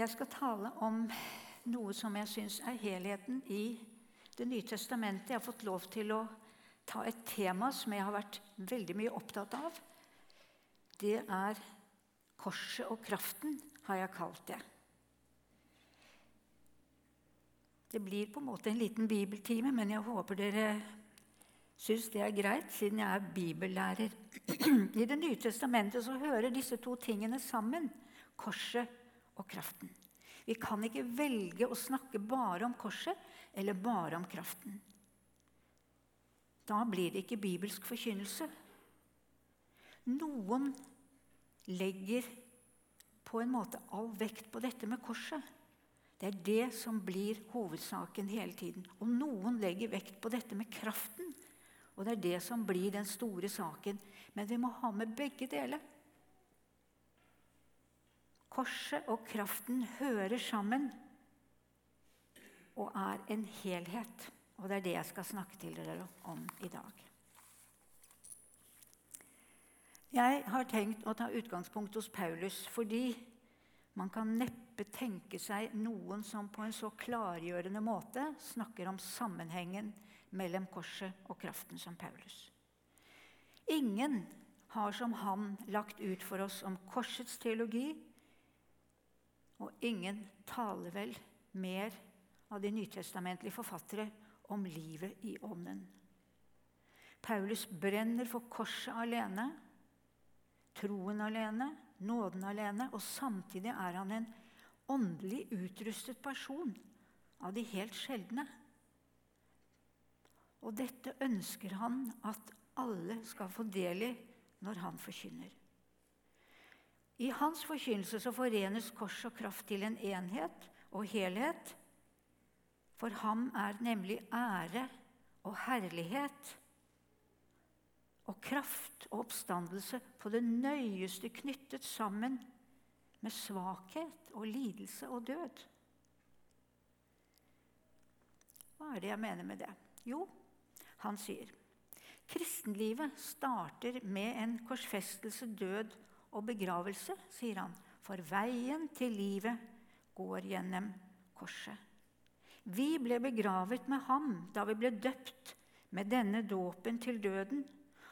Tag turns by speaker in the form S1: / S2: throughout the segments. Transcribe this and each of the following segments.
S1: Jeg skal tale om noe som jeg syns er helheten i Det nye testamentet. Jeg har fått lov til å ta et tema som jeg har vært veldig mye opptatt av. Det er korset og kraften, har jeg kalt det. Det blir på en måte en liten bibeltime, men jeg håper dere syns det er greit, siden jeg er bibellærer. I Det nye testamentet så hører disse to tingene sammen. Korset og kraften. Vi kan ikke velge å snakke bare om korset eller bare om kraften. Da blir det ikke bibelsk forkynnelse. Noen legger på en måte all vekt på dette med korset. Det er det som blir hovedsaken hele tiden. Og noen legger vekt på dette med kraften. Og det er det som blir den store saken. Men vi må ha med begge deler. Korset og kraften hører sammen og er en helhet. Og det er det jeg skal snakke til dere om i dag. Jeg har tenkt å ta utgangspunkt hos Paulus fordi man kan neppe tenke seg noen som på en så klargjørende måte snakker om sammenhengen mellom korset og kraften som Paulus. Ingen har som han lagt ut for oss om korsets teologi, og ingen taler vel mer av de nytestamentlige forfattere om livet i ånden. Paulus brenner for korset alene, troen alene, nåden alene, og samtidig er han en åndelig utrustet person av de helt sjeldne. Og dette ønsker han at alle skal få del i når han forkynner. I hans forkynnelse så forenes kors og kraft til en enhet og helhet. For ham er nemlig ære og herlighet og kraft og oppstandelse på det nøyeste knyttet sammen med svakhet og lidelse og død. Hva er det jeg mener med det? Jo, han sier kristenlivet starter med en korsfestelse, død og begravelse, sier han, for veien til livet går gjennom korset. Vi ble begravet med ham da vi ble døpt med denne dåpen til døden.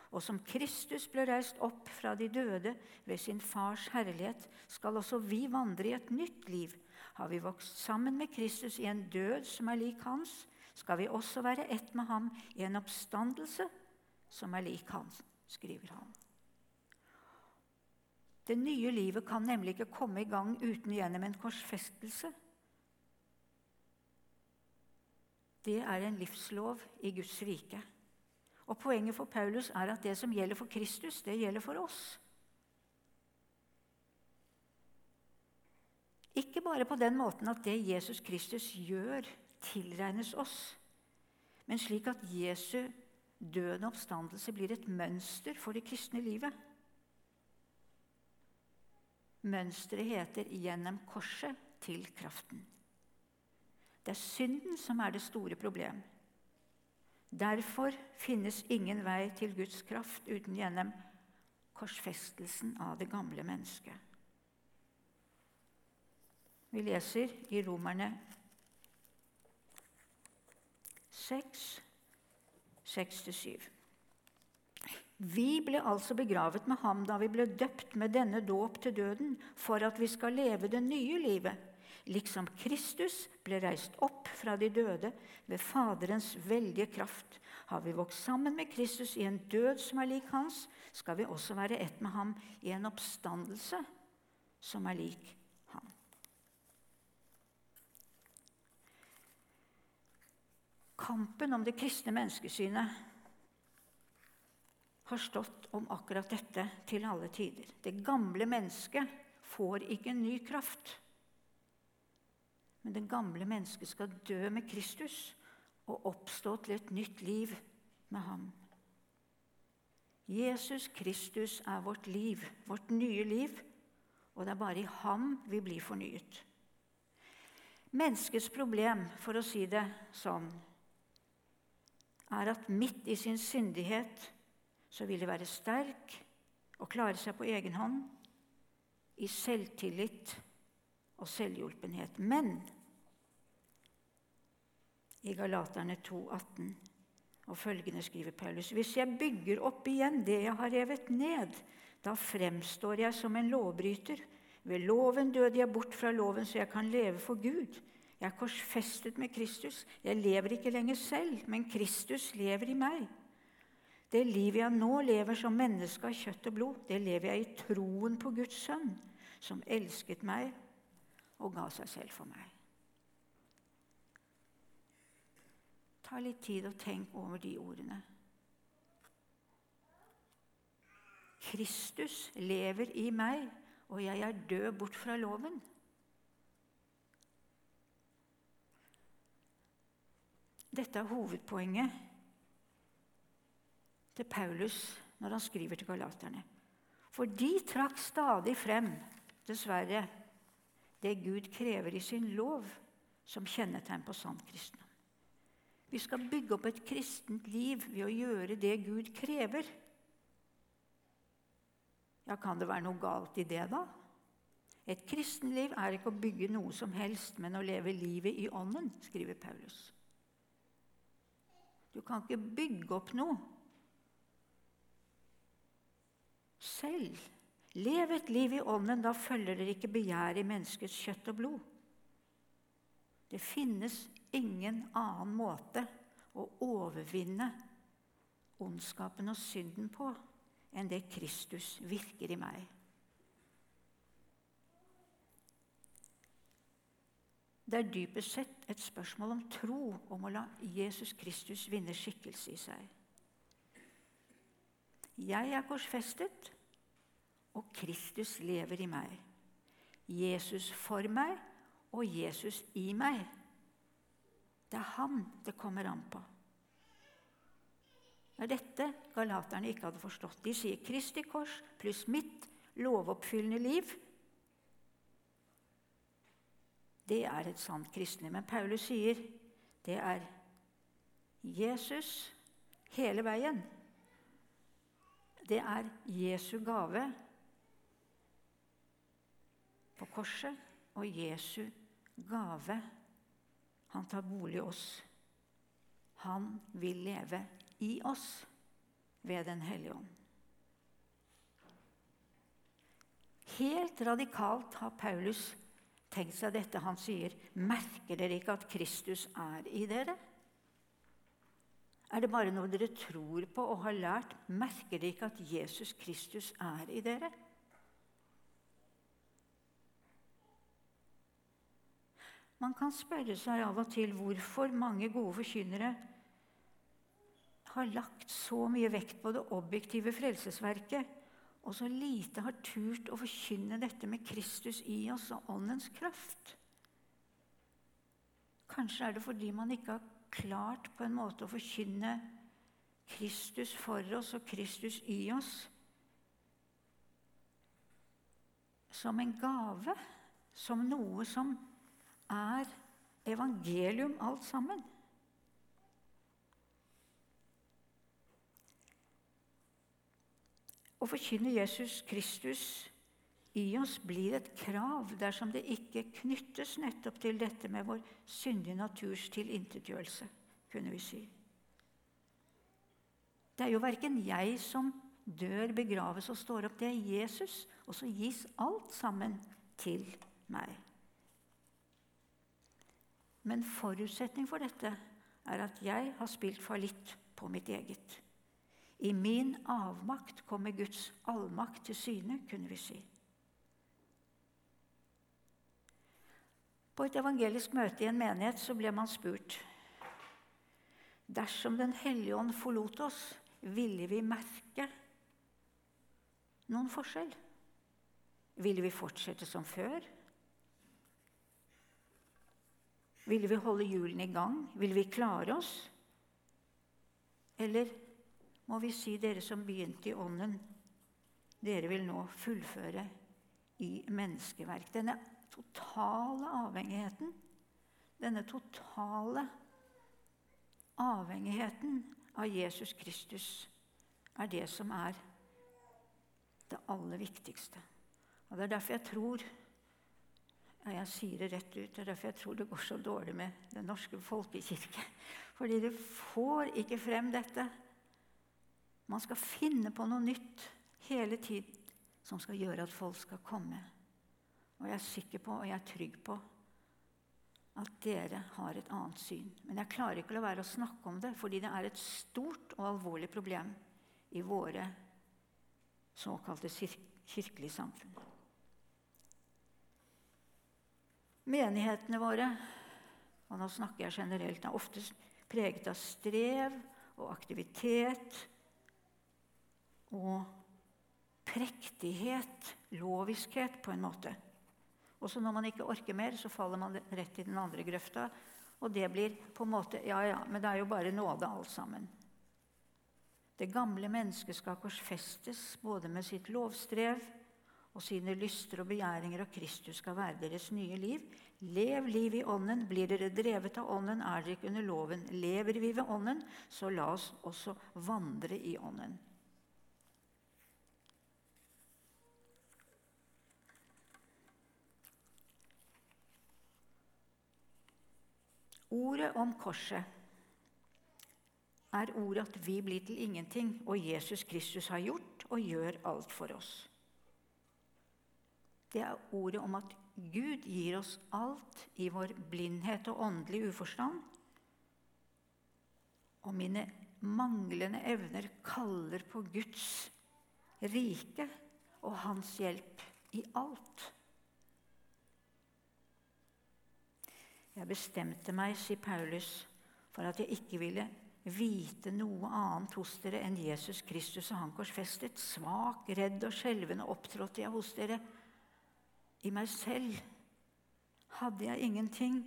S1: Og som Kristus ble reist opp fra de døde ved sin fars herlighet, skal også vi vandre i et nytt liv. Har vi vokst sammen med Kristus i en død som er lik hans, skal vi også være ett med ham i en oppstandelse som er lik hans, skriver han. Det nye livet kan nemlig ikke komme i gang uten gjennom en korsfestelse. Det er en livslov i Guds rike. Og Poenget for Paulus er at det som gjelder for Kristus, det gjelder for oss. Ikke bare på den måten at det Jesus Kristus gjør, tilregnes oss, men slik at Jesu død oppstandelse blir et mønster for det kristne livet. Mønsteret heter 'gjennom korset til kraften'. Det er synden som er det store problem. Derfor finnes ingen vei til Guds kraft uten gjennom korsfestelsen av det gamle mennesket. Vi leser i Romerne 6, 6-7. Vi ble altså begravet med ham da vi ble døpt med denne dåp til døden, for at vi skal leve det nye livet. Liksom Kristus ble reist opp fra de døde ved Faderens veldige kraft, har vi vokst sammen med Kristus i en død som er lik hans, skal vi også være ett med ham i en oppstandelse som er lik ham. Kampen om det kristne menneskesynet har stått om akkurat dette til alle tider. Det gamle mennesket får ikke en ny kraft. Men det gamle mennesket skal dø med Kristus og oppstå til et nytt liv med ham. Jesus Kristus er vårt liv, vårt nye liv, og det er bare i ham vi blir fornyet. Menneskets problem, for å si det sånn, er at midt i sin syndighet så vil det være sterk og klare seg på egen hånd, i selvtillit og selvhjulpenhet. Men i Galaterne 2, 18 og følgende skriver Paulus.: Hvis jeg bygger opp igjen det jeg har revet ned, da fremstår jeg som en lovbryter. Ved loven døde jeg bort fra loven, så jeg kan leve for Gud. Jeg er korsfestet med Kristus. Jeg lever ikke lenger selv, men Kristus lever i meg. Det livet jeg nå lever som menneske av kjøtt og blod, det lever jeg i troen på Guds sønn, som elsket meg og ga seg selv for meg. Ta litt tid og tenk over de ordene. Kristus lever i meg, og jeg er død bort fra loven. Dette er hovedpoenget til Paulus når han skriver til galaterne. For de trakk stadig frem, dessverre, det Gud krever i sin lov som kjennetegn på sann kristendom. Vi skal bygge opp et kristent liv ved å gjøre det Gud krever. Ja, Kan det være noe galt i det, da? Et kristenliv er ikke å bygge noe som helst, men å leve livet i ånden, skriver Paulus. Du kan ikke bygge opp noe selv. Lev et liv i ånden, da følger dere ikke begjæret i menneskets kjøtt og blod. Det finnes ingen annen måte å overvinne ondskapen og synden på enn det Kristus virker i meg. Det er dypest sett et spørsmål om tro, om å la Jesus Kristus vinne skikkelse i seg. Jeg er korsfestet, og Kristus lever i meg. Jesus for meg og Jesus i meg. Det er ham det kommer an på. Det er dette galaterne ikke hadde forstått. De sier Kristi kors pluss mitt lovoppfyllende liv. Det er et sant kristne. Men Paulus sier det er Jesus hele veien. Det er Jesu gave på korset og Jesu gave. Han tar bolig i oss. Han vil leve i oss ved Den hellige ånd. Helt radikalt har Paulus tenkt seg dette. Han sier, 'Merker dere ikke at Kristus er i dere?' Er det bare noe dere tror på og har lært? Merker dere ikke at Jesus Kristus er i dere? Man kan spørre seg av og til hvorfor mange gode forkynnere har lagt så mye vekt på det objektive frelsesverket, og så lite har turt å forkynne dette med Kristus i oss og Åndens kraft. Kanskje er det fordi man ikke har klart på en måte å forkynne Kristus for oss og Kristus i oss som en gave, som noe som er evangelium alt sammen. Å forkynne Jesus Kristus i oss blir et krav dersom det ikke knyttes nettopp til dette med vår syndige naturs tilintetgjørelse, kunne vi si. Det er jo verken jeg som dør, begraves og står opp. Det er Jesus. Og så gis alt sammen til meg. Men forutsetning for dette er at jeg har spilt fallitt på mitt eget. I min avmakt kommer Guds allmakt til syne, kunne vi si. På et evangelisk møte i en menighet så ble man spurt Dersom Den hellige ånd forlot oss, ville vi merke noen forskjell? Ville vi fortsette som før? Ville vi holde hjulene i gang? Ville vi klare oss? Eller må vi si, dere som begynte i Ånden, dere vil nå fullføre i menneskeverk? Denne totale avhengigheten, denne totale avhengigheten av Jesus Kristus, er det som er det aller viktigste. Og Det er derfor jeg tror Ja, jeg sier det rett ut. Det er derfor jeg tror det går så dårlig med Den norske folkekirke. Fordi det får ikke frem dette. Man skal finne på noe nytt hele tiden som skal gjøre at folk skal komme. Og jeg er sikker på, og jeg er trygg på, at dere har et annet syn. Men jeg klarer ikke å la være å snakke om det, fordi det er et stort og alvorlig problem i våre såkalte kirkelige samfunn. Menighetene våre, og nå snakker jeg generelt, er ofte preget av strev og aktivitet og prektighet, loviskhet, på en måte. Og så når man ikke orker mer, så faller man rett i den andre grøfta. Og det blir på en måte Ja, ja, men det er jo bare nåde, alt sammen. Det gamle mennesket skal korsfestes både med sitt lovstrev og sine lyster og begjæringer, og Kristus skal være deres nye liv. Lev liv i Ånden. Blir dere drevet av Ånden, er dere ikke under loven. Lever vi ved Ånden, så la oss også vandre i Ånden. Ordet om korset er ordet at vi blir til ingenting, og Jesus Kristus har gjort og gjør alt for oss. Det er ordet om at Gud gir oss alt i vår blindhet og åndelig uforstand. Og mine manglende evner kaller på Guds rike og hans hjelp i alt. Jeg bestemte meg, sier Paulus, for at jeg ikke ville vite noe annet hos dere enn Jesus Kristus og Han korsfestet. Svak, redd og skjelvende opptrådte jeg hos dere. I meg selv hadde jeg ingenting.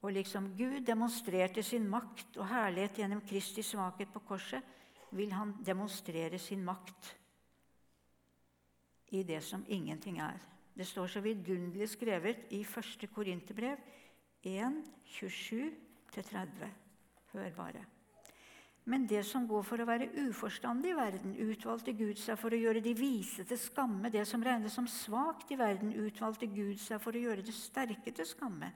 S1: Og liksom Gud demonstrerte sin makt og herlighet gjennom Kristi svakhet på korset, vil han demonstrere sin makt i det som ingenting er. Det står så vidunderlig skrevet i 1. Korinterbrev 1, 27-30. Hør bare. Men det som går for å være uforstandig i verden, utvalgte Gud seg for å gjøre de vise til skamme. Det som regnes som svakt i verden, utvalgte Gud seg for å gjøre det sterke til skamme.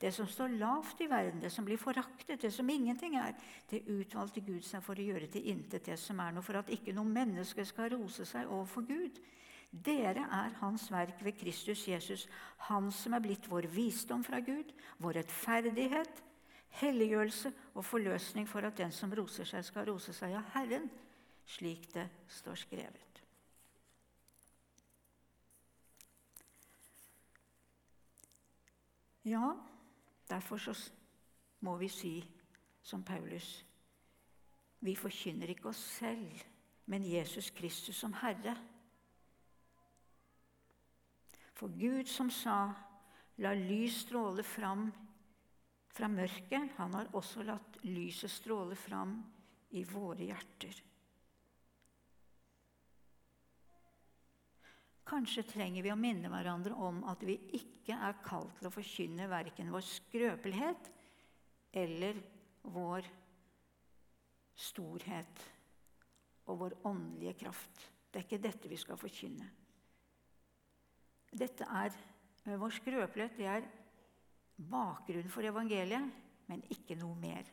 S1: Det som står lavt i verden, det som blir foraktet, det som ingenting er, det utvalgte Gud seg for å gjøre til intet det som er noe, for at ikke noe menneske skal rose seg overfor Gud. Dere er Hans verk ved Kristus Jesus, Han som er blitt vår visdom fra Gud, vår rettferdighet, helliggjørelse og forløsning for at den som roser seg, skal rose seg av Herren, slik det står skrevet. Ja, derfor så må vi si som Paulus Vi forkynner ikke oss selv, men Jesus Kristus som Herre. For Gud som sa 'la lys stråle fram fra mørket', han har også latt lyset stråle fram i våre hjerter. Kanskje trenger vi å minne hverandre om at vi ikke er kalt til å forkynne verken vår skrøpelighet eller vår storhet og vår åndelige kraft. Det er ikke dette vi skal forkynne. Dette er eh, vår skrøpelighet. Det er bakgrunnen for evangeliet, men ikke noe mer.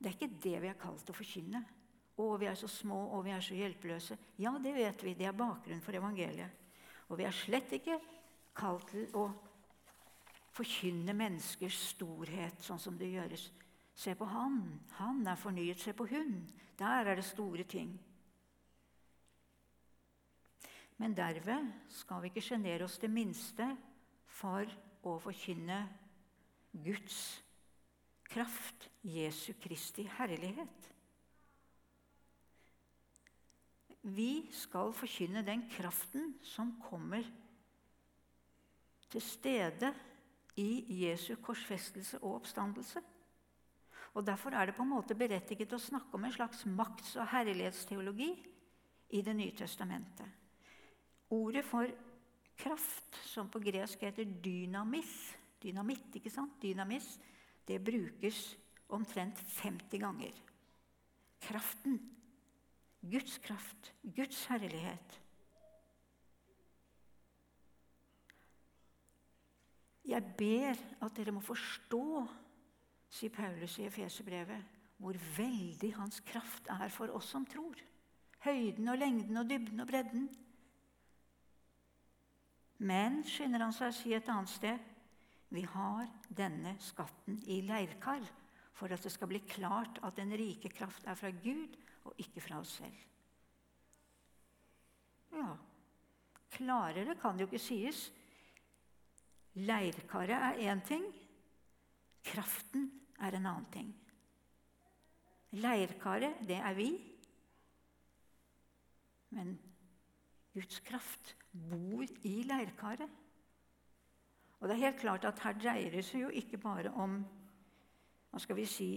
S1: Det er ikke det vi er kalt å forkynne. Å, vi er så små, og vi er så hjelpeløse. Ja, det vet vi. Det er bakgrunnen for evangeliet. Og vi er slett ikke kalt til å forkynne menneskers storhet sånn som det gjøres. Se på han. Han er fornyet. Se på hun. Der er det store ting. Men derved skal vi ikke sjenere oss det minste for å forkynne Guds kraft, Jesu Kristi herlighet. Vi skal forkynne den kraften som kommer til stede i Jesu korsfestelse og oppstandelse. Og Derfor er det på en måte berettiget å snakke om en slags makts- og herlighetsteologi i Det nye testamentet. Ordet for kraft, som på gresk heter dynamis, dynamitt, ikke sant? dynamis, det brukes omtrent 50 ganger. Kraften. Guds kraft. Guds herlighet. Jeg ber at dere må forstå, sier Paulus i Efeserbrevet, hvor veldig hans kraft er for oss som tror. Høyden og lengden og dybden og bredden. Men, skynder han seg å si et annet sted, vi har denne skatten i leirkar for at det skal bli klart at den rike kraft er fra Gud og ikke fra oss selv. Ja, klarere kan det jo ikke sies. Leirkaret er én ting, kraften er en annen ting. Leirkaret, det er vi. Men Guds kraft bor i leirkaret. Og det er helt klart at Her dreier det seg jo ikke bare om hva skal vi si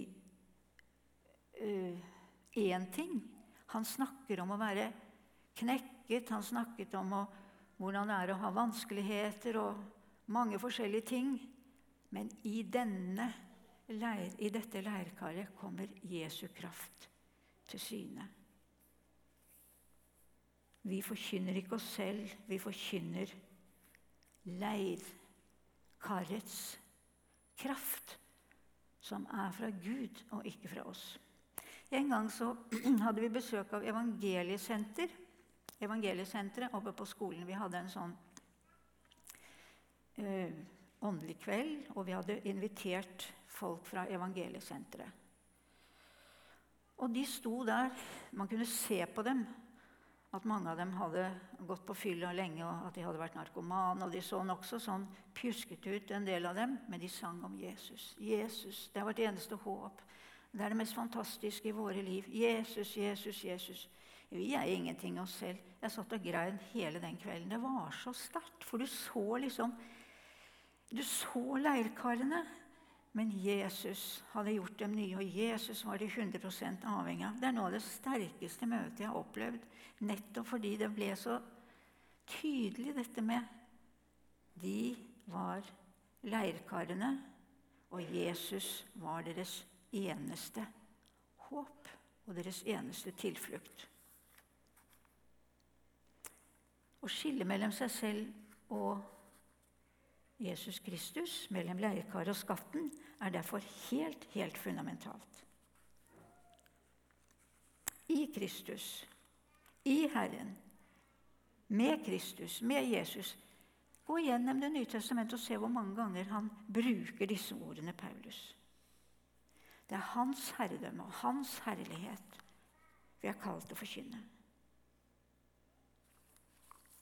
S1: én uh, ting. Han snakker om å være knekket, han snakket om å, hvordan det er å ha vanskeligheter og mange forskjellige ting. Men i, denne, i dette leirkaret kommer Jesu kraft til syne. Vi forkynner ikke oss selv, vi forkynner leirkarets kraft, som er fra Gud og ikke fra oss. En gang så hadde vi besøk av Evangeliesenter. Evangeliesenteret oppe på skolen. Vi hadde en sånn uh, åndelig kveld, og vi hadde invitert folk fra Evangeliesenteret. Og de sto der. Man kunne se på dem at mange av dem hadde gått på fylla lenge, og at de hadde vært narkomane. Og de så nokså sånn pjusket ut, en del av dem, men de sang om Jesus. Jesus, Det er vårt eneste håp. Det er det mest fantastiske i våre liv. Jesus, Jesus, Jesus. Vi er ingenting oss selv. Jeg satt og grein hele den kvelden. Det var så sterkt, for du så liksom Du så leirkarene. Men Jesus hadde gjort dem nye, og Jesus var de 100 avhengig av. Det er noe av det sterkeste møtet jeg har opplevd, nettopp fordi det ble så tydelig, dette med De var leirkarene, og Jesus var deres eneste håp og deres eneste tilflukt. Å skille mellom seg selv og Jesus Kristus, mellom leirkaret og skatten, er derfor helt, helt fundamentalt. I Kristus, i Herren, med Kristus, med Jesus. Gå gjennom Det nye testamentet og se hvor mange ganger han bruker disse ordene, Paulus. Det er hans herredømme og hans herlighet vi er kalt å forkynne.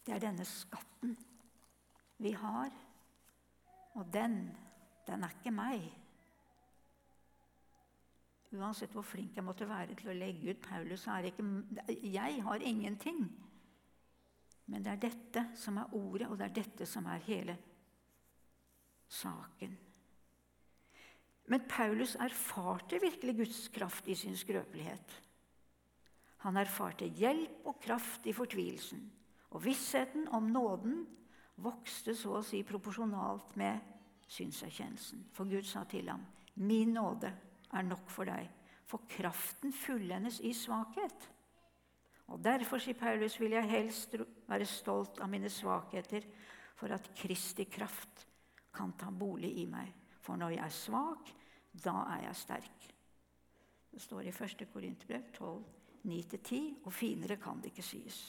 S1: Det er denne skatten vi har, og den, den er ikke meg. Uansett hvor flink jeg måtte være til å legge ut Paulus, så er det ikke Jeg har ingenting. Men det er dette som er ordet, og det er dette som er hele saken. Men Paulus erfarte virkelig Guds kraft i sin skrøpelighet. Han erfarte hjelp og kraft i fortvilelsen, og vissheten om nåden vokste så å si proporsjonalt med synserkjennelsen. For Gud sa til ham, 'Min nåde er nok for deg, for kraften fullendes i svakhet. Og Derfor, sier Paulus, vil jeg helst være stolt av mine svakheter, for at Kristi kraft kan ta bolig i meg. For når jeg er svak, da er jeg sterk. Det står i 1. Korinterbrev 12, 9-10, og finere kan det ikke sies.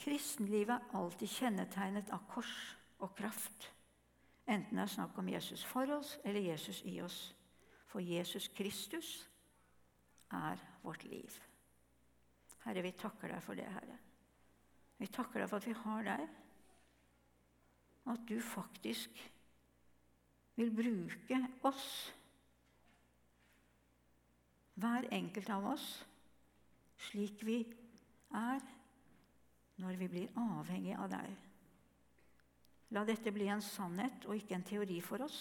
S1: Kristenlivet er alltid kjennetegnet av kors og kraft, enten det er snakk om Jesus for oss eller Jesus i oss. For Jesus Kristus er vårt liv. Herre, vi takker deg for det, Herre. Vi takker deg for at vi har deg, og at du faktisk vil bruke oss, hver enkelt av oss, slik vi er når vi blir avhengig av deg. La dette bli en sannhet og ikke en teori for oss.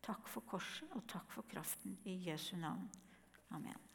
S1: Takk for korset, og takk for kraften. I Jesu navn. Amen.